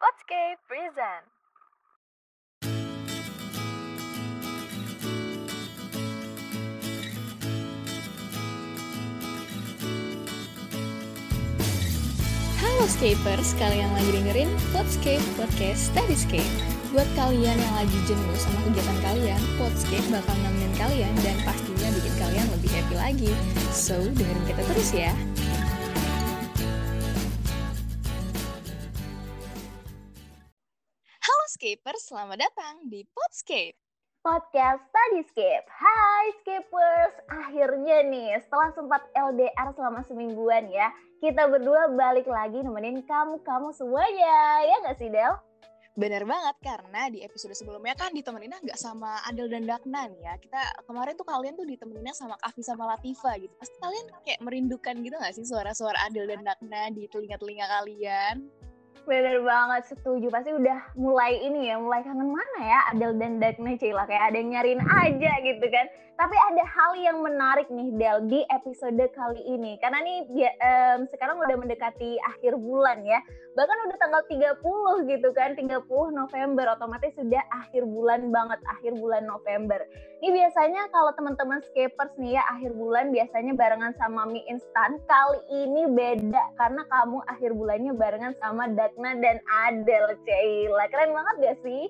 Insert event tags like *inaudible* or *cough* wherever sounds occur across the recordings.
Podscape present. Halo Scapers, kalian lagi dengerin Podscape Podcast Studyscape. Buat kalian yang lagi jenuh sama kegiatan kalian, Podscape bakal nemenin kalian dan pastinya bikin kalian lebih happy lagi. So, dengerin kita terus ya. Scapers, selamat datang di Podscape. podcast Studyscape. Hai Scapers, akhirnya nih setelah sempat LDR selama semingguan ya, kita berdua balik lagi nemenin kamu-kamu semuanya, ya nggak sih Del? Bener banget, karena di episode sebelumnya kan ditemeninnya nggak sama Adel dan Dakna nih ya. Kita kemarin tuh kalian tuh ditemeninnya sama Kavi sama Latifa gitu. Pasti kalian kayak merindukan gitu nggak sih suara-suara Adel dan Dakna di telinga-telinga kalian? Bener banget, setuju. Pasti udah mulai ini ya, mulai kangen mana ya Adel dan Dagna Cila. Kayak ada yang nyariin aja gitu kan. Tapi ada hal yang menarik nih Del di episode kali ini. Karena nih dia, em, sekarang udah mendekati akhir bulan ya. Bahkan udah tanggal 30 gitu kan, 30 November. Otomatis sudah akhir bulan banget, akhir bulan November. Ini biasanya kalau teman-teman skapers nih ya, akhir bulan biasanya barengan sama mie instan. Kali ini beda karena kamu akhir bulannya barengan sama Dagna dan Adel, Cila. Keren banget gak sih?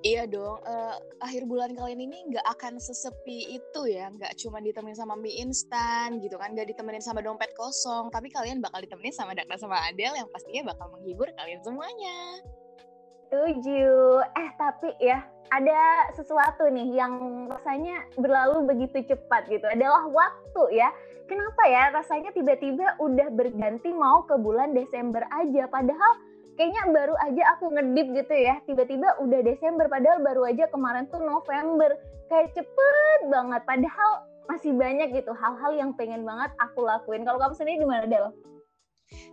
Iya dong, eh, akhir bulan kalian ini nggak akan sesepi itu ya, nggak cuma ditemenin sama mie instan gitu kan, nggak ditemenin sama dompet kosong, tapi kalian bakal ditemenin sama Dakna sama Adel yang pastinya bakal menghibur kalian semuanya. Setuju. Eh tapi ya ada sesuatu nih yang rasanya berlalu begitu cepat gitu. Adalah waktu ya. Kenapa ya rasanya tiba-tiba udah berganti mau ke bulan Desember aja. Padahal kayaknya baru aja aku ngedip gitu ya. Tiba-tiba udah Desember padahal baru aja kemarin tuh November. Kayak cepet banget. Padahal masih banyak gitu hal-hal yang pengen banget aku lakuin. Kalau kamu sendiri gimana Del?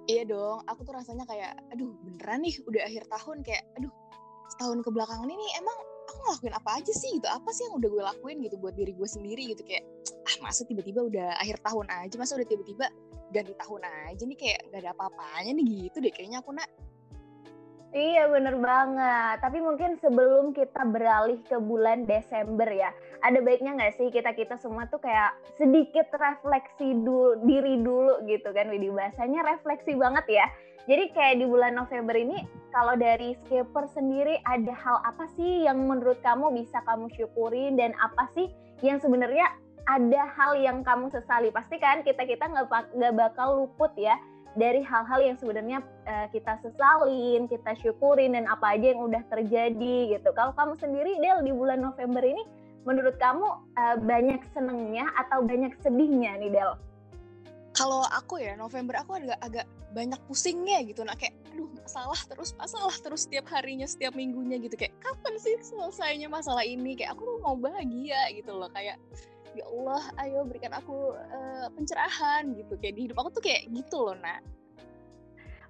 Iya dong, aku tuh rasanya kayak, aduh beneran nih udah akhir tahun kayak, aduh setahun kebelakangan ini emang aku ngelakuin apa aja sih gitu, apa sih yang udah gue lakuin gitu buat diri gue sendiri gitu kayak, ah masa tiba-tiba udah akhir tahun aja, masa udah tiba-tiba ganti tahun aja nih kayak gak ada apa-apanya nih gitu deh kayaknya aku nak. Iya bener banget. Tapi mungkin sebelum kita beralih ke bulan Desember ya, ada baiknya nggak sih kita kita semua tuh kayak sedikit refleksi dulu diri dulu gitu kan, Widi bahasanya refleksi banget ya. Jadi kayak di bulan November ini, kalau dari Skipper sendiri ada hal apa sih yang menurut kamu bisa kamu syukuri dan apa sih yang sebenarnya ada hal yang kamu sesali? Pasti kan kita kita nggak bakal luput ya dari hal-hal yang sebenarnya uh, kita sesalin, kita syukurin dan apa aja yang udah terjadi gitu. Kalau kamu sendiri Del di bulan November ini menurut kamu uh, banyak senengnya atau banyak sedihnya nih Del? Kalau aku ya November aku agak agak banyak pusingnya gitu. Nah kayak aduh masalah terus masalah terus setiap harinya setiap minggunya gitu. Kayak kapan sih selesainya masalah ini? Kayak aku mau bahagia gitu loh. Kayak ya Allah ayo berikan aku uh, pencerahan gitu. Kayak di hidup aku tuh kayak gitu loh nak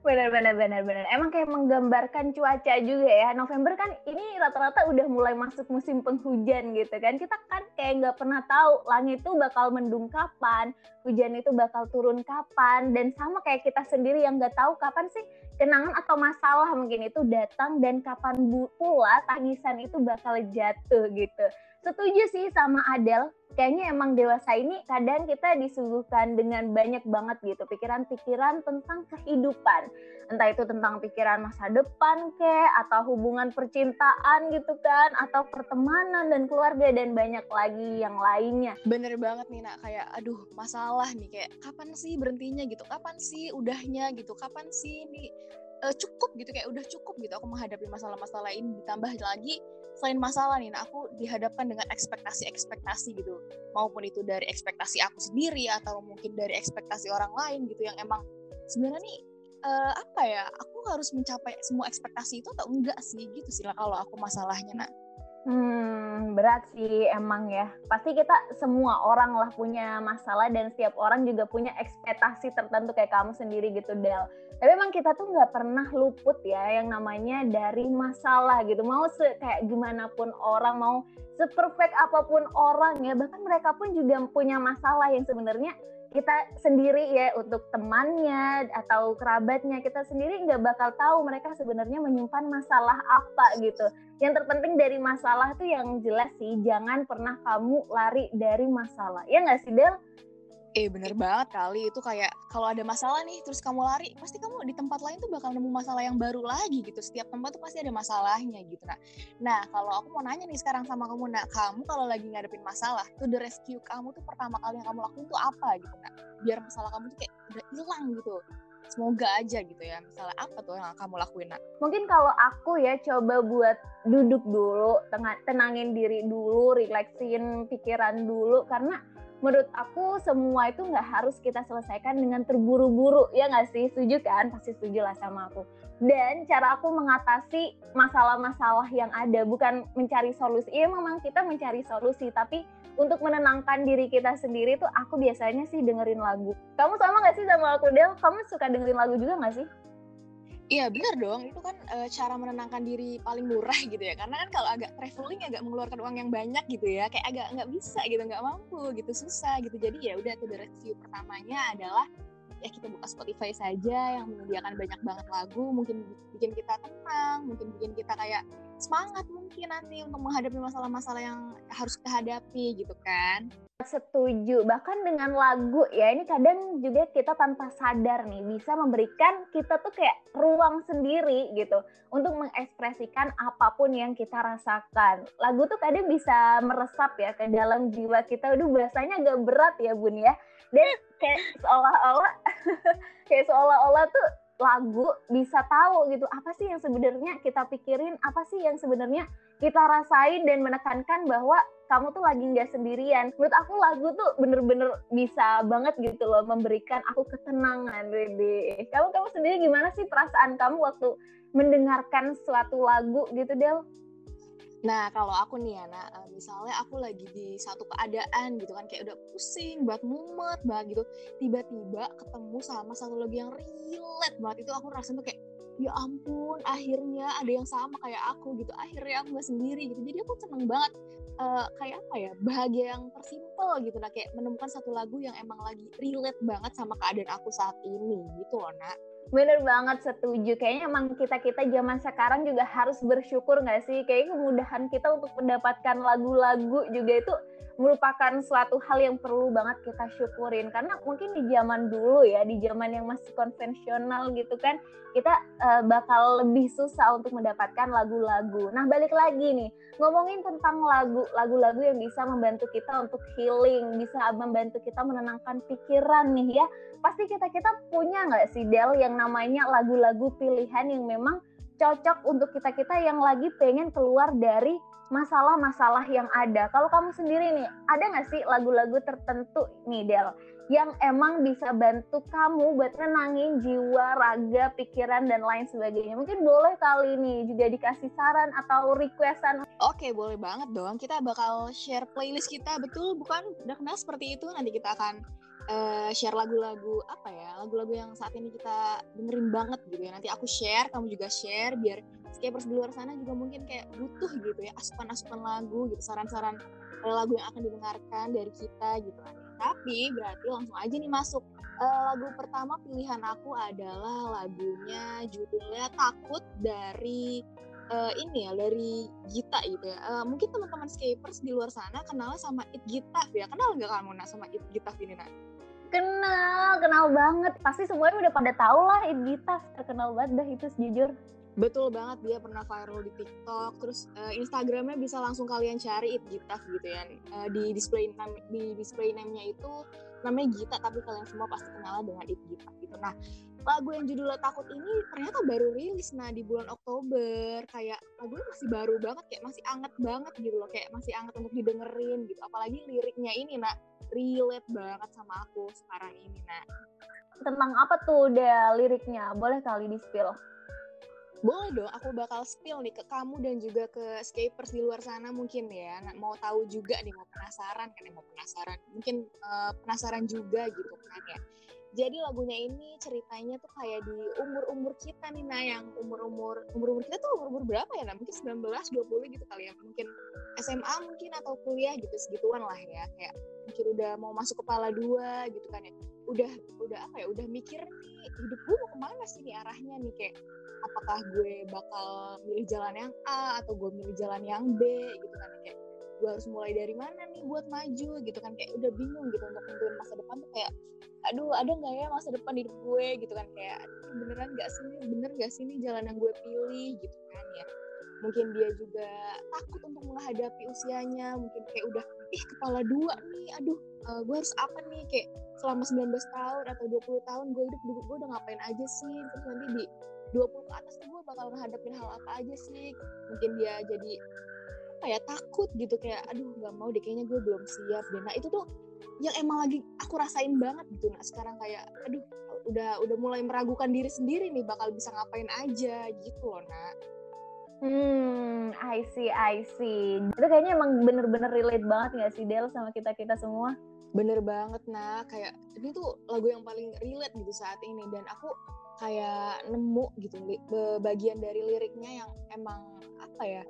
benar benar benar benar emang kayak menggambarkan cuaca juga ya. November kan ini rata-rata udah mulai masuk musim penghujan gitu kan. Kita kan kayak nggak pernah tahu langit itu bakal mendung kapan hujan itu bakal turun kapan. Dan sama kayak kita sendiri yang nggak tahu kapan sih kenangan atau masalah mungkin itu datang dan kapan pula tangisan itu bakal jatuh gitu setuju sih sama Adel kayaknya emang dewasa ini kadang kita disuguhkan dengan banyak banget gitu pikiran-pikiran tentang kehidupan. Entah itu tentang pikiran masa depan ke atau hubungan percintaan gitu kan atau pertemanan dan keluarga dan banyak lagi yang lainnya. Bener banget nih nak. Kayak aduh masalah nih. Kayak kapan sih berhentinya gitu? Kapan sih udahnya gitu? Kapan sih ini uh, cukup gitu? Kayak udah cukup gitu aku menghadapi masalah-masalah ini. Ditambah lagi selain masalah nih, nah aku dihadapkan dengan ekspektasi-ekspektasi gitu, maupun itu dari ekspektasi aku sendiri atau mungkin dari ekspektasi orang lain gitu yang emang sebenarnya nih uh, apa ya, aku harus mencapai semua ekspektasi itu atau enggak sih gitu sih lah kalau aku masalahnya nah. Hmm, berat sih emang ya. Pasti kita semua orang lah punya masalah dan setiap orang juga punya ekspektasi tertentu kayak kamu sendiri gitu Del. Tapi emang kita tuh nggak pernah luput ya yang namanya dari masalah gitu. Mau se kayak gimana pun orang, mau seperfect apa pun orang ya, bahkan mereka pun juga punya masalah yang sebenarnya kita sendiri ya untuk temannya atau kerabatnya kita sendiri nggak bakal tahu mereka sebenarnya menyimpan masalah apa gitu. Yang terpenting dari masalah itu yang jelas sih jangan pernah kamu lari dari masalah. Ya nggak sih Del? Eh bener banget kali. Itu kayak kalau ada masalah nih terus kamu lari pasti kamu di tempat lain tuh bakal nemu masalah yang baru lagi gitu. Setiap tempat tuh pasti ada masalahnya gitu. Nah nah kalau aku mau nanya nih sekarang sama kamu nah kamu kalau lagi ngadepin masalah tuh the rescue kamu tuh pertama kali yang kamu lakuin tuh apa gitu nah? Biar masalah kamu tuh kayak udah hilang gitu. Semoga aja gitu ya. Misalnya apa tuh yang kamu lakuin nak mungkin kalau aku ya coba buat duduk dulu tenangin diri dulu relaksin pikiran dulu. Karena menurut aku semua itu nggak harus kita selesaikan dengan terburu-buru ya nggak sih? Setuju kan? Pasti setuju lah sama aku. Dan cara aku mengatasi masalah-masalah yang ada bukan mencari solusi. Iya memang kita mencari solusi tapi untuk menenangkan diri kita sendiri tuh aku biasanya sih dengerin lagu. Kamu sama nggak sih sama aku Del? Kamu suka dengerin lagu juga nggak sih Iya benar dong, itu kan e, cara menenangkan diri paling murah *laughs* gitu ya. Karena kan kalau agak traveling agak mengeluarkan uang yang banyak gitu ya, kayak agak nggak bisa gitu, nggak mampu gitu, susah gitu. Jadi ya udah tuh review pertamanya adalah ya kita buka Spotify saja yang menyediakan banyak banget lagu, mungkin bikin kita tenang, mungkin bikin kita kayak semangat mungkin nanti untuk menghadapi masalah-masalah yang harus kita hadapi gitu kan. Setuju, bahkan dengan lagu ya ini kadang juga kita tanpa sadar nih bisa memberikan kita tuh kayak ruang sendiri gitu untuk mengekspresikan apa pun yang kita rasakan. Lagu tuh kadang bisa meresap ya ke dalam jiwa kita. Aduh bahasanya agak berat ya Bun ya. Dan kayak seolah-olah *laughs* kayak seolah-olah tuh lagu bisa tahu gitu apa sih yang sebenarnya kita pikirin, apa sih yang sebenarnya kita rasain dan menekankan bahwa kamu tuh lagi nggak sendirian. Menurut aku lagu tuh bener-bener bisa banget gitu loh memberikan aku ketenangan, Dede. Kamu kamu sendiri gimana sih perasaan kamu waktu mendengarkan suatu lagu gitu, Del? Nah, kalau aku nih ya, misalnya aku lagi di satu keadaan gitu kan, kayak udah pusing, buat mumet banget gitu, tiba-tiba ketemu sama satu lagu yang relate banget, itu aku rasanya tuh kayak, ya ampun, akhirnya ada yang sama kayak aku gitu, akhirnya aku gak sendiri gitu, jadi aku seneng banget, uh, kayak apa ya, bahagia yang tersimpel gitu, nah kayak menemukan satu lagu yang emang lagi relate banget sama keadaan aku saat ini gitu loh, nak. Bener banget setuju. Kayaknya emang kita-kita zaman sekarang juga harus bersyukur nggak sih? Kayaknya kemudahan kita untuk mendapatkan lagu-lagu juga itu merupakan suatu hal yang perlu banget kita syukurin karena mungkin di zaman dulu ya di zaman yang masih konvensional gitu kan kita uh, bakal lebih susah untuk mendapatkan lagu-lagu. Nah balik lagi nih ngomongin tentang lagu lagu-lagu yang bisa membantu kita untuk healing bisa membantu kita menenangkan pikiran nih ya pasti kita kita punya nggak sih Del yang namanya lagu-lagu pilihan yang memang cocok untuk kita kita yang lagi pengen keluar dari masalah-masalah yang ada. Kalau kamu sendiri nih, ada nggak sih lagu-lagu tertentu nih Del yang emang bisa bantu kamu buat nenangin jiwa, raga, pikiran dan lain sebagainya. Mungkin boleh kali ini juga dikasih saran atau requestan. Oke, boleh banget dong. Kita bakal share playlist kita, betul bukan? Udah kenal seperti itu. Nanti kita akan uh, share lagu-lagu apa ya lagu-lagu yang saat ini kita dengerin banget gitu ya nanti aku share kamu juga share biar skapers di luar sana juga mungkin kayak butuh gitu ya asupan-asupan lagu gitu saran-saran lagu yang akan didengarkan dari kita gitu kan tapi berarti langsung aja nih masuk uh, lagu pertama pilihan aku adalah lagunya judulnya takut dari uh, ini ya dari Gita gitu ya. Uh, mungkin teman-teman skapers di luar sana kenal sama It Gita ya. Kenal nggak kamu nak sama It Gita ini nak? Kenal, kenal banget. Pasti semuanya udah pada tahu lah It Gita terkenal banget dah itu jujur. Betul banget dia pernah viral di TikTok, terus uh, Instagramnya bisa langsung kalian cari It Gita gitu ya. Uh, di display name, di display name-nya itu namanya Gita tapi kalian semua pasti kenal dengan It Gita gitu. Nah, lagu yang judulnya Takut ini ternyata baru rilis nah di bulan Oktober. Kayak lagunya masih baru banget kayak masih anget banget gitu loh, kayak masih anget untuk didengerin gitu. Apalagi liriknya ini nah relate banget sama aku sekarang ini nah. Tentang apa tuh deh liriknya? Boleh kali di-spill? Boleh dong, aku bakal spill nih ke kamu dan juga ke escapers di luar sana mungkin ya. Nah, mau tahu juga nih, mau penasaran kan ya, mau penasaran. Mungkin uh, penasaran juga gitu kan ya. jadi lagunya ini ceritanya tuh kayak di umur-umur kita nih nah yang umur-umur umur-umur kita tuh umur-umur berapa ya nah mungkin 19 20 gitu kali ya mungkin SMA mungkin atau kuliah gitu segituan lah ya kayak mungkin udah mau masuk kepala dua gitu kan ya. Udah udah apa ya udah mikir nih hidup gue mau ke mana sih nih arahnya nih? Kayak apakah gue bakal milih jalan yang A atau gue milih jalan yang B gitu kan kayak gue harus mulai dari mana nih buat maju gitu kan? Kayak udah bingung gitu untuk nentuin masa depan tuh kayak aduh ada nggak ya masa depan hidup gue? gitu kan? Kayak beneran nggak sih bener nggak sih ini jalan yang gue pilih? gitu kan ya. Mungkin dia juga takut untuk menghadapi usianya mungkin kayak udah ih kepala dua nih aduh uh, gue harus apa nih kayak selama 19 tahun atau 20 tahun gue hidup gue udah ngapain aja sih terus nanti di 20 ke atas gue bakal menghadapin hal apa aja sih mungkin dia jadi apa ya takut gitu kayak aduh nggak mau deh kayaknya gue belum siap deh. Nah itu tuh yang emang lagi aku rasain banget gitu nah sekarang kayak aduh udah udah mulai meragukan diri sendiri nih bakal bisa ngapain aja gitu loh nak Hmm, I see, I see. Itu kayaknya emang bener-bener relate banget gak sih Del sama kita-kita semua? Bener banget, nah kayak ini tuh lagu yang paling relate gitu saat ini. Dan aku kayak nemu gitu bagian dari liriknya yang emang apa ya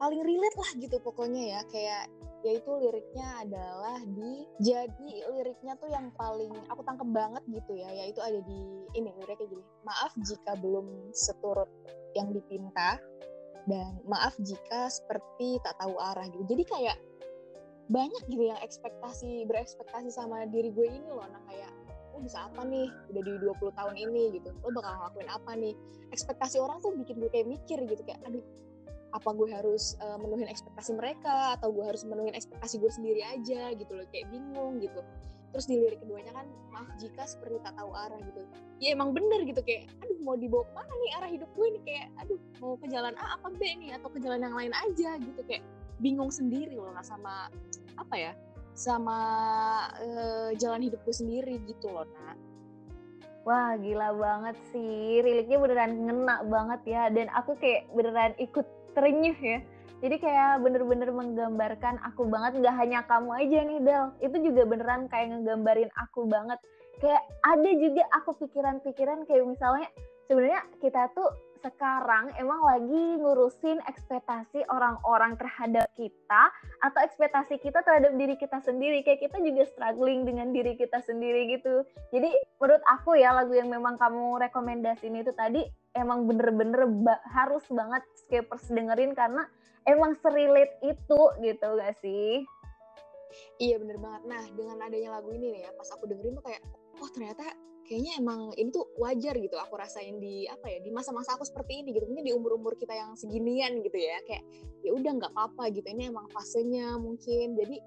paling relate lah gitu pokoknya ya. Kayak yaitu liriknya adalah di jadi liriknya tuh yang paling aku tangkep banget gitu ya. Yaitu ada di ini liriknya gini. Maaf jika belum seturut yang dipinta. Dan maaf jika seperti tak tahu arah gitu. Jadi kayak banyak gitu yang ekspektasi berekspektasi sama diri gue ini loh. Nah kayak lo bisa apa nih? Udah di 20 tahun ini gitu. Lo bakal ngelakuin apa nih? Ekspektasi orang tuh bikin gue kayak mikir gitu. Kayak aduh apa gue harus uh, menuhin ekspektasi mereka? Atau gue harus menuhin ekspektasi gue sendiri aja? Gitu loh. Kayak bingung gitu terus di lirik keduanya kan maaf jika seperti tak tahu arah gitu. Ya emang bener gitu kayak aduh mau dibawa ke mana nih arah hidup gue nih? Kayak aduh mau ke jalan A apa B nih atau ke jalan yang lain aja gitu. Kayak bingung sendiri loh nggak sama apa ya sama uh, jalan hidup gue sendiri gitu loh nak. Wah gila banget sih, riliknya beneran ngena banget ya. Dan aku kayak beneran ikut terenyuh ya jadi kayak bener-bener menggambarkan aku banget nggak hanya kamu aja nih Del. Itu juga beneran kayak ngegambarin aku banget. Kayak ada juga aku pikiran-pikiran kayak misalnya sebenarnya kita tuh sekarang emang lagi ngurusin ekspektasi orang-orang terhadap kita atau ekspektasi kita terhadap diri kita sendiri. Kayak kita juga struggling dengan diri kita sendiri gitu. Jadi menurut aku ya lagu yang memang kamu rekomendasiin itu tadi emang bener-bener ba harus banget skapers dengerin karena emang serilit itu gitu gak sih? Iya bener banget. Nah dengan adanya lagu ini nih ya, pas aku dengerin tuh kayak, oh ternyata kayaknya emang ini tuh wajar gitu aku rasain di apa ya di masa-masa aku seperti ini gitu mungkin di umur-umur kita yang seginian gitu ya kayak ya udah nggak apa-apa gitu ini emang fasenya mungkin jadi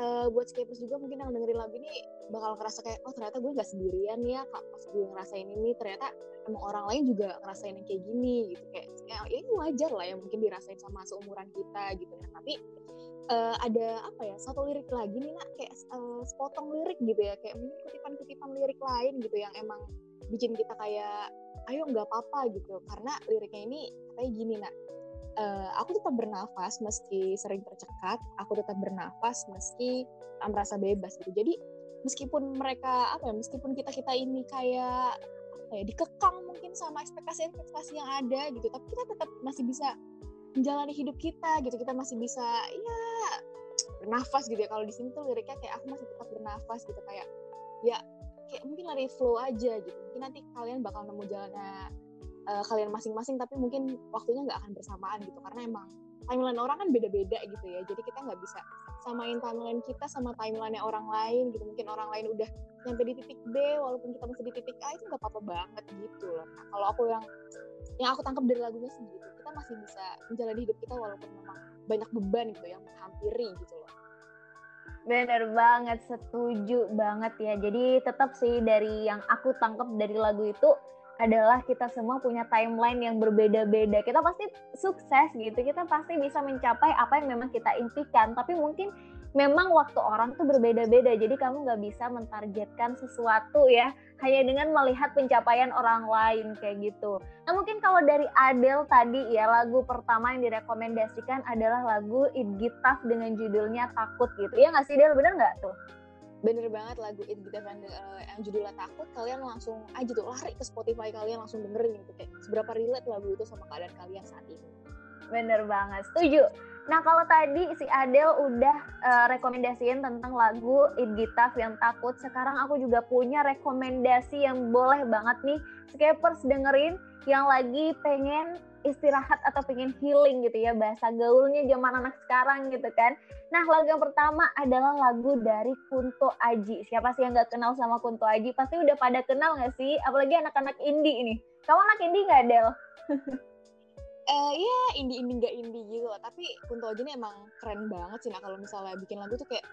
uh, buat skapers juga mungkin yang dengerin lagu ini bakal ngerasa kayak oh ternyata gue nggak sendirian ya kak pas gue ngerasain ini. Ternyata emang orang lain juga ngerasain yang kayak gini gitu. Kayak ya, ya ini wajar lah ya mungkin dirasain sama seumuran kita gitu. Ya tapi uh, ada apa ya satu lirik lagi nih nak kayak uh, sepotong lirik gitu ya kayak mungkin kutipan-kutipan lirik lain gitu yang emang bikin kita kayak ayo nggak apa-apa gitu. Karena liriknya ini kayak gini nak uh, aku tetap bernafas meski sering tercekat, aku tetap bernafas meski tak merasa bebas gitu. Jadi meskipun mereka apa ya, meskipun kita kita ini kayak apa ya dikekang mungkin sama ekspektasi-ekspektasi yang ada gitu, tapi kita tetap masih bisa menjalani hidup kita gitu. Kita masih bisa ya bernafas gitu ya. Kalau di sini tuh liriknya kayak aku masih tetap bernafas gitu kayak ya kayak mungkin lari flow aja gitu. Mungkin nanti kalian bakal nemu jalannya uh, kalian masing-masing tapi mungkin waktunya nggak akan bersamaan gitu karena emang timeline orang kan beda-beda gitu ya jadi kita nggak bisa samain timeline kita sama timeline orang lain gitu. Mungkin orang lain udah nyampe di titik B walaupun kita masih di titik A itu nggak apa-apa banget gitu loh. Nah, kalau aku yang yang aku tangkap dari lagunya sih gitu. Kita masih bisa menjalani hidup kita walaupun memang banyak beban gitu yang menghampiri gitu loh. Bener banget, setuju banget ya. Jadi tetap sih dari yang aku tangkap dari lagu itu adalah kita semua punya timeline yang berbeda-beda. Kita pasti sukses gitu, kita pasti bisa mencapai apa yang memang kita impikan. Tapi mungkin memang waktu orang tuh berbeda-beda, jadi kamu nggak bisa mentargetkan sesuatu ya hanya dengan melihat pencapaian orang lain kayak gitu. Nah mungkin kalau dari Adele tadi ya lagu pertama yang direkomendasikan adalah lagu It Get Tough dengan judulnya Takut gitu. Ya nggak sih Del, bener nggak tuh? Bener banget lagu It Van uh, yang judulnya takut kalian langsung aja tuh lari ke Spotify kalian langsung dengerin gitu. Kayak seberapa relate lagu itu sama keadaan kalian saat ini. Bener banget setuju. Nah kalau tadi si Adele udah uh, rekomendasiin tentang lagu It Gita yang takut sekarang aku juga punya rekomendasi yang boleh banget nih. Skapers dengerin yang lagi pengen istirahat atau pengen healing gitu ya bahasa gaulnya zaman anak sekarang gitu kan. Nah lagu yang pertama adalah lagu dari Kunto Aji. Siapa sih yang nggak kenal sama Kunto Aji? Pasti udah pada kenal nggak sih? Apalagi anak-anak indie ini. Kamu anak indie nggak Del? *laughs* Eh iya indie indie nggak indie gitu loh. Tapi Kunto Aji ini emang keren banget sih. Nah kalau misalnya bikin lagu tuh kayak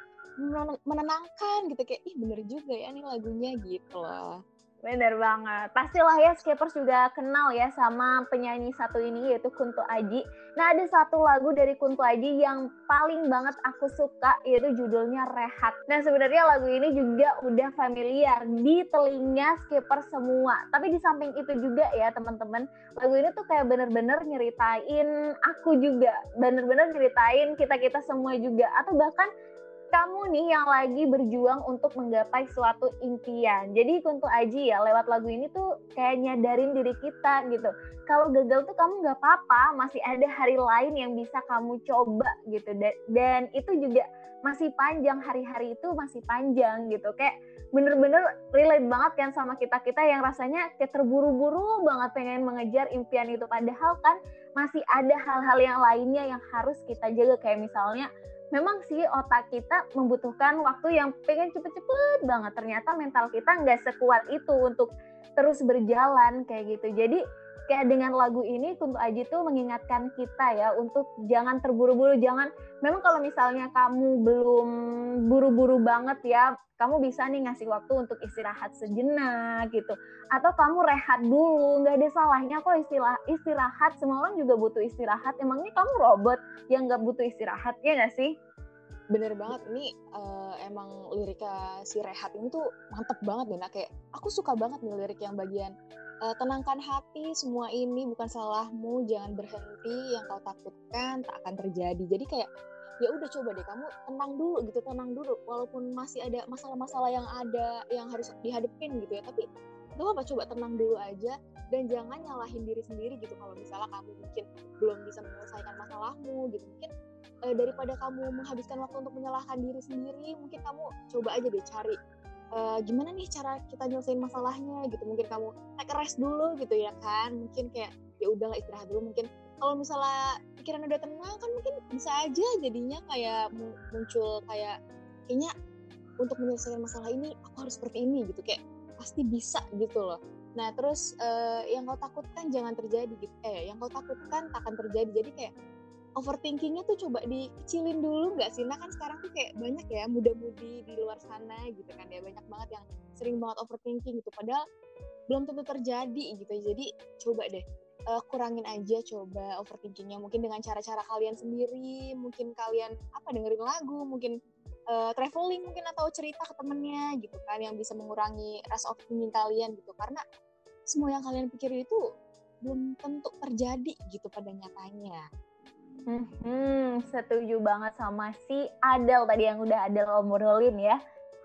menenangkan gitu kayak ih bener juga ya nih lagunya gitu loh. Bener banget. Pastilah ya Skipers juga kenal ya sama penyanyi satu ini yaitu Kunto Aji. Nah ada satu lagu dari Kunto Aji yang paling banget aku suka yaitu judulnya Rehat. Nah sebenarnya lagu ini juga udah familiar di telinga Skipers semua. Tapi di samping itu juga ya teman-teman, lagu ini tuh kayak bener-bener nyeritain aku juga. Bener-bener nyeritain kita-kita semua juga. Atau bahkan kamu nih yang lagi berjuang untuk menggapai suatu impian. Jadi untuk Aji ya lewat lagu ini tuh kayak nyadarin diri kita gitu. Kalau gagal tuh kamu nggak apa-apa, masih ada hari lain yang bisa kamu coba gitu. Dan itu juga masih panjang hari-hari itu masih panjang gitu. Kayak bener-bener relate banget kan sama kita-kita yang rasanya kayak terburu-buru banget pengen mengejar impian itu. Padahal kan masih ada hal-hal yang lainnya yang harus kita jaga kayak misalnya memang sih otak kita membutuhkan waktu yang pengen cepet-cepet banget. Ternyata mental kita nggak sekuat itu untuk terus berjalan kayak gitu. Jadi kayak dengan lagu ini Kunto Aji tuh mengingatkan kita ya untuk jangan terburu-buru, jangan memang kalau misalnya kamu belum buru-buru banget ya, kamu bisa nih ngasih waktu untuk istirahat sejenak gitu. Atau kamu rehat dulu, nggak ada salahnya kok istilah istirahat. Semua orang juga butuh istirahat. Emangnya kamu robot yang nggak butuh istirahat ya nggak sih? Bener banget ini uh, emang lirika si Rehat ini tuh mantep banget dan kayak aku suka banget nih lirik yang bagian uh, tenangkan hati semua ini bukan salahmu jangan berhenti yang kau takutkan tak akan terjadi. Jadi kayak ya udah coba deh kamu tenang dulu gitu tenang dulu. Walaupun masih ada masalah-masalah yang ada yang harus dihadapin gitu ya tapi gak apa coba tenang dulu aja dan jangan nyalahin diri sendiri gitu kalau misalnya kamu mungkin belum bisa menyelesaikan masalahmu gitu. Mungkin uh, daripada kamu menghabiskan waktu untuk menyalahkan diri sendiri mungkin kamu coba aja deh cari uh, gimana nih cara kita nyelesain masalahnya gitu. Mungkin kamu take rest dulu gitu ya kan. Mungkin kayak ya udahlah istirahat dulu. Mungkin kalau misalnya pikiran udah tenang kan mungkin bisa aja jadinya kayak muncul kayak kayaknya untuk menyelesaikan masalah ini aku harus seperti ini gitu. Kayak pasti bisa gitu loh nah terus uh, yang kau takutkan jangan terjadi gitu eh yang kau takutkan tak akan terjadi jadi kayak overthinkingnya tuh coba dikecilin dulu nggak sih? Nah kan sekarang tuh kayak banyak ya muda-mudi di luar sana gitu kan ya banyak banget yang sering banget overthinking gitu. Padahal belum tentu terjadi gitu. Jadi coba deh uh, kurangin aja coba overthinkingnya mungkin dengan cara-cara kalian sendiri. Mungkin kalian apa dengerin lagu, mungkin uh, traveling mungkin atau cerita ke temennya gitu kan yang bisa mengurangi rasa overthinking kalian gitu. Karena semua yang kalian pikirin itu belum tentu terjadi gitu pada nyatanya. Hmm, setuju banget sama si Adel tadi yang udah Adel obrolin ya.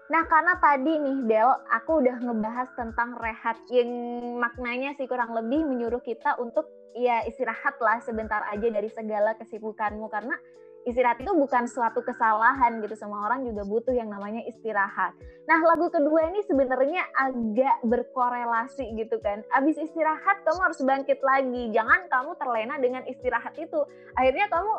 Nah, karena tadi nih Del, aku udah ngebahas tentang rehat yang maknanya sih kurang lebih menyuruh kita untuk ya istirahat lah sebentar aja dari segala kesibukanmu karena istirahat itu bukan suatu kesalahan gitu semua orang juga butuh yang namanya istirahat. Nah lagu kedua ini sebenarnya agak berkorelasi gitu kan. Abis istirahat kamu harus bangkit lagi. Jangan kamu terlena dengan istirahat itu. Akhirnya kamu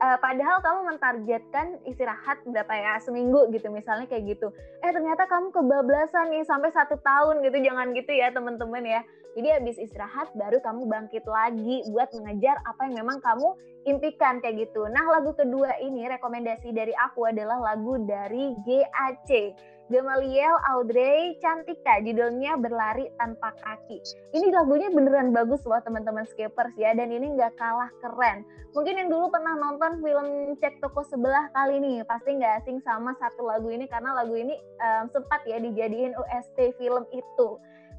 uh, padahal kamu mentargetkan istirahat berapa ya seminggu gitu misalnya kayak gitu. Eh ternyata kamu kebablasan nih sampai satu tahun gitu. Jangan gitu ya teman-teman ya. Jadi habis istirahat baru kamu bangkit lagi buat mengejar apa yang memang kamu impikan kayak gitu. Nah lagu kedua ini rekomendasi dari aku adalah lagu dari GAC. Gamaliel Audrey Cantika judulnya Berlari Tanpa Kaki. Ini lagunya beneran bagus loh teman-teman skipers ya dan ini nggak kalah keren. Mungkin yang dulu pernah nonton film Cek Toko Sebelah kali ini pasti nggak asing sama satu lagu ini karena lagu ini um, sempat ya dijadiin UST film itu.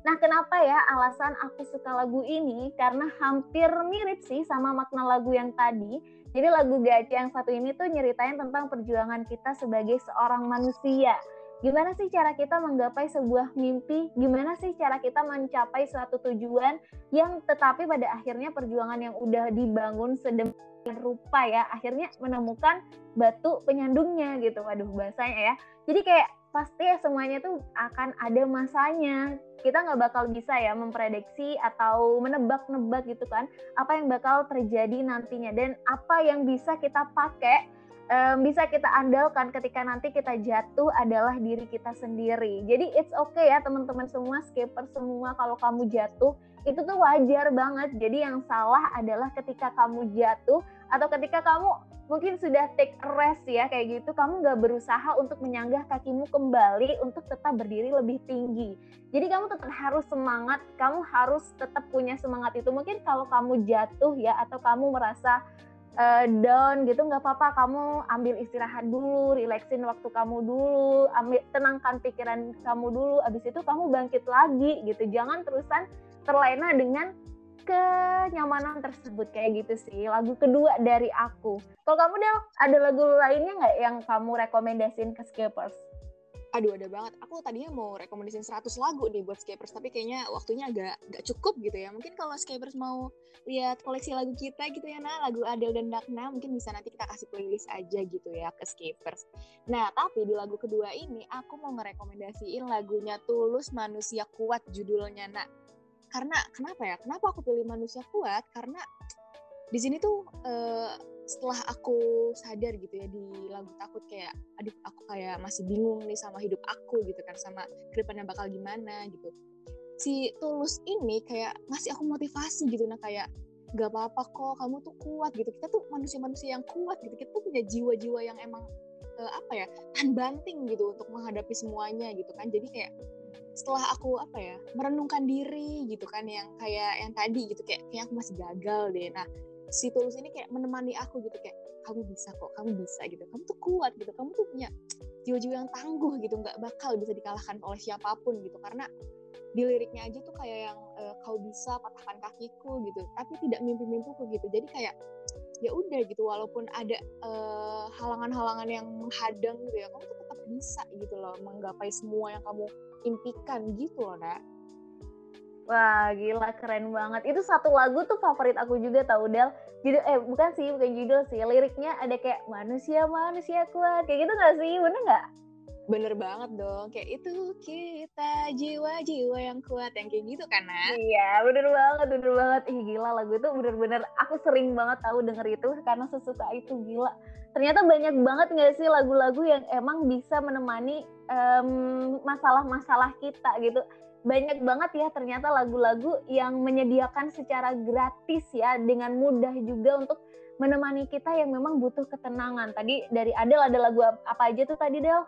Nah, kenapa ya alasan aku suka lagu ini? Karena hampir mirip sih sama makna lagu yang tadi. Jadi lagu Gaci yang satu ini tuh nyeritain tentang perjuangan kita sebagai seorang manusia. Gimana sih cara kita menggapai sebuah mimpi, gimana sih cara kita mencapai suatu tujuan yang tetapi pada akhirnya perjuangan yang udah dibangun sedemikian rupa ya, akhirnya menemukan batu penyandungnya gitu. Waduh bahasanya ya. Jadi kayak pasti ya semuanya tuh akan ada masanya. Kita nggak bakal bisa ya memprediksi atau menebak-nebak gitu kan apa yang bakal terjadi nantinya dan apa yang bisa kita pakai um, bisa kita andalkan ketika nanti kita jatuh adalah diri kita sendiri. Jadi it's okay ya teman-teman semua, skipper semua kalau kamu jatuh itu tuh wajar banget. Jadi yang salah adalah ketika kamu jatuh atau ketika kamu mungkin sudah take rest ya kayak gitu, kamu nggak berusaha untuk menyanggah kakimu kembali untuk tetap berdiri lebih tinggi. Jadi kamu tetap harus semangat, kamu harus tetap punya semangat itu. Mungkin kalau kamu jatuh ya atau kamu merasa uh, down gitu nggak apa-apa kamu ambil istirahat dulu relaxin waktu kamu dulu ambil tenangkan pikiran kamu dulu abis itu kamu bangkit lagi gitu. Jangan terusan terlena dengan kenyamanan tersebut kayak gitu sih. Lagu kedua dari aku. Kalau kamu Del ada lagu lainnya nggak yang kamu rekomendasiin ke skippers aduh ada banget. Aku tadinya mau rekomendasiin 100 lagu nih buat Skapers tapi kayaknya waktunya agak gak cukup gitu ya. Mungkin kalau Skapers mau lihat koleksi lagu kita gitu ya nah lagu Adele dan Dakna mungkin bisa nanti kita kasih playlist aja gitu ya ke Skapers nah tapi di lagu kedua ini aku mau ngerekomendasiin lagunya Tulus Manusia Kuat judulnya nak. Karena kenapa ya? Kenapa aku pilih Manusia Kuat? Karena di sini tuh uh, setelah aku sadar gitu ya di lagu takut kayak aduh aku kayak masih bingung nih sama hidup aku gitu kan sama ke depannya bakal gimana gitu. Si tulus ini kayak ngasih aku motivasi gitu nah kayak gak apa-apa kok kamu tuh kuat gitu. Kita tuh manusia-manusia yang kuat gitu kita tuh punya jiwa-jiwa yang emang uh, apa ya tahan banting gitu untuk menghadapi semuanya gitu kan. Jadi kayak setelah aku apa ya merenungkan diri gitu kan yang kayak yang tadi gitu kayak kayak aku masih gagal deh. Nah si tulus ini kayak menemani aku gitu kayak kamu bisa kok kamu bisa gitu. Kamu tuh kuat gitu. Kamu tuh punya jiwa-jiwa yang tangguh gitu. Nggak bakal bisa dikalahkan oleh siapa pun gitu. Karena di liriknya aja tuh kayak yang e, kau bisa patahkan kakiku gitu. Tapi tidak mimpi-mimpiku gitu. Jadi kayak ya udah gitu. Walaupun ada eh, halangan-halangan uh, yang menghadang gitu ya kamu tuh tetap bisa gitu loh menggapai semua yang kamu impikan gitu loh nak Wah, gila keren banget. Itu satu lagu tuh favorit aku juga tau Del. Judul eh bukan sih, bukan judul sih. Liriknya ada kayak manusia manusia kuat. Kayak gitu gak sih? Bener gak? Bener banget dong. Kayak itu kita jiwa-jiwa yang kuat yang kayak gitu kan, Nah? Iya, bener banget, bener banget. Ih gila lagu itu bener-bener aku sering banget tahu denger itu karena sesuka itu gila. Ternyata banyak banget gak sih lagu-lagu yang emang bisa menemani masalah-masalah um, kita gitu banyak banget ya ternyata lagu-lagu yang menyediakan secara gratis ya dengan mudah juga untuk menemani kita yang memang butuh ketenangan. Tadi dari Adel ada lagu apa aja tuh tadi Del?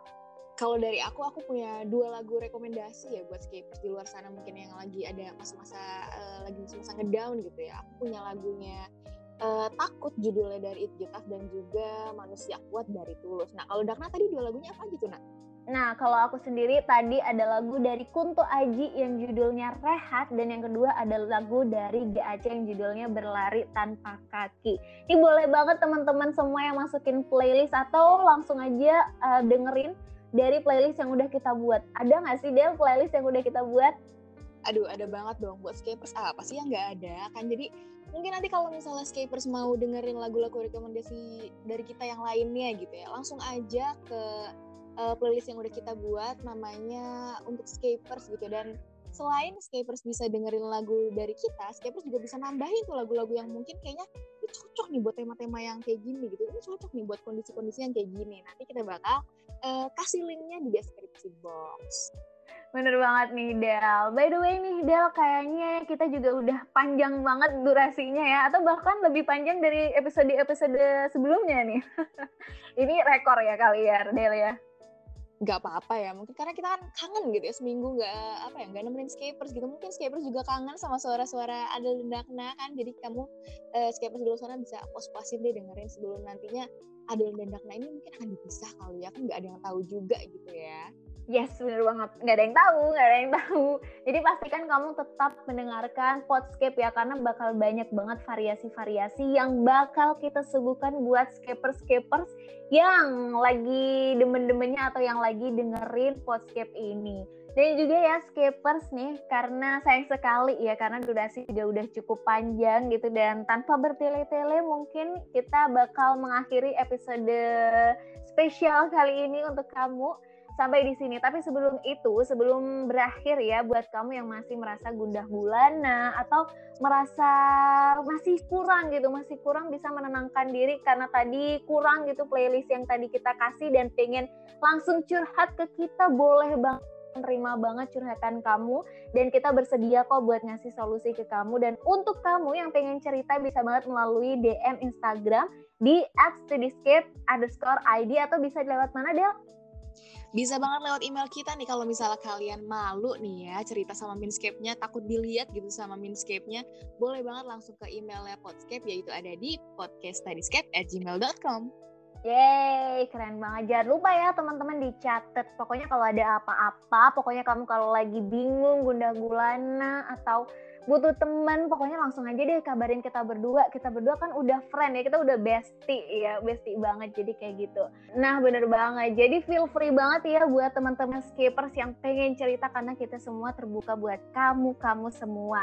Kalau dari aku, aku punya dua lagu rekomendasi ya buat skapers di luar sana mungkin yang lagi ada masa-masa uh, lagi masa-masa ngedown gitu ya. Aku punya lagunya uh, Takut judulnya dari It Getaf dan juga Manusia Kuat dari Tulus. Nah kalau Dakna tadi dua lagunya apa gitu nak? Nah, kalau aku sendiri tadi ada lagu dari Kunto Aji yang judulnya Rehat dan yang kedua ada lagu dari GAC yang judulnya Berlari Tanpa Kaki. Ini boleh banget teman-teman semua yang masukin playlist atau langsung aja uh, dengerin dari playlist yang udah kita buat. Ada nggak sih Del playlist yang udah kita buat? Aduh, ada banget dong buat skapers. Ah, apa sih yang nggak ada? Kan jadi mungkin nanti kalau misalnya skapers mau dengerin lagu-lagu rekomendasi dari kita yang lainnya gitu ya, langsung aja ke uh, playlist yang udah kita buat namanya untuk skapers gitu dan selain skapers bisa dengerin lagu dari kita, skapers juga bisa nambahin tuh lagu-lagu yang mungkin kayaknya ini cocok nih buat tema-tema yang kayak gini gitu. Ini cocok nih buat kondisi-kondisi yang kayak gini. Nanti kita bakal uh, kasih linknya di deskripsi box. Bener banget nih Del. By the way nih Del, kayaknya kita juga udah panjang banget durasinya ya, atau bahkan lebih panjang dari episode-episode sebelumnya nih. *laughs* Ini rekor ya kali ya Del ya nggak apa-apa ya mungkin karena kita kan kangen gitu ya seminggu nggak apa ya nggak nemenin skapers gitu. Mungkin skapers juga kangen sama suara-suara ada lendakna kan jadi kamu uh, skapers di luar sana bisa puas-puasin deh dengerin sebelum nantinya ada dan Dakna ini mungkin akan dipisah kali ya kan nggak ada yang tahu juga gitu ya Yes, bener banget. Nggak ada yang tahu, nggak ada yang tahu. Jadi pastikan kamu tetap mendengarkan Podscape ya, karena bakal banyak banget variasi-variasi yang bakal kita suguhkan buat skapers-skapers yang lagi demen-demennya atau yang lagi dengerin Podscape ini. Dan juga ya skapers nih, karena sayang sekali ya, karena durasi juga udah cukup panjang gitu, dan tanpa bertele-tele mungkin kita bakal mengakhiri episode spesial kali ini untuk kamu. Sampai di sini. Tapi sebelum itu, sebelum berakhir ya, buat kamu yang masih merasa gundah gulana atau merasa masih kurang gitu, masih kurang bisa menenangkan diri karena tadi kurang gitu playlist yang tadi kita kasih dan pengen langsung curhat ke kita, boleh banget terima banget curhatan kamu dan kita bersedia kok buat ngasih solusi ke kamu dan untuk kamu yang pengen cerita bisa banget melalui DM Instagram di @studyscape underscore ID atau bisa lewat mana Del? bisa banget lewat email kita nih kalau misalnya kalian malu nih ya cerita sama Minscape-nya takut dilihat gitu sama Minscape-nya boleh banget langsung ke emailnya Podscape yaitu ada di podcaststudyscape@gmail.com Yeay, keren banget. Jangan lupa ya teman-teman dicatat. Pokoknya kalau ada apa-apa, pokoknya kamu kalau lagi bingung, gundah gulana, atau butuh teman pokoknya langsung aja deh kabarin kita berdua kita berdua kan udah friend ya kita udah bestie ya bestie banget jadi kayak gitu nah bener banget jadi feel free banget ya buat teman-teman skippers yang pengen cerita karena kita semua terbuka buat kamu kamu semua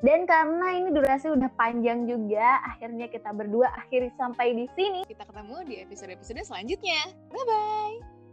dan karena ini durasi udah panjang juga, akhirnya kita berdua akhiri sampai di sini. Kita ketemu di episode-episode selanjutnya. Bye-bye!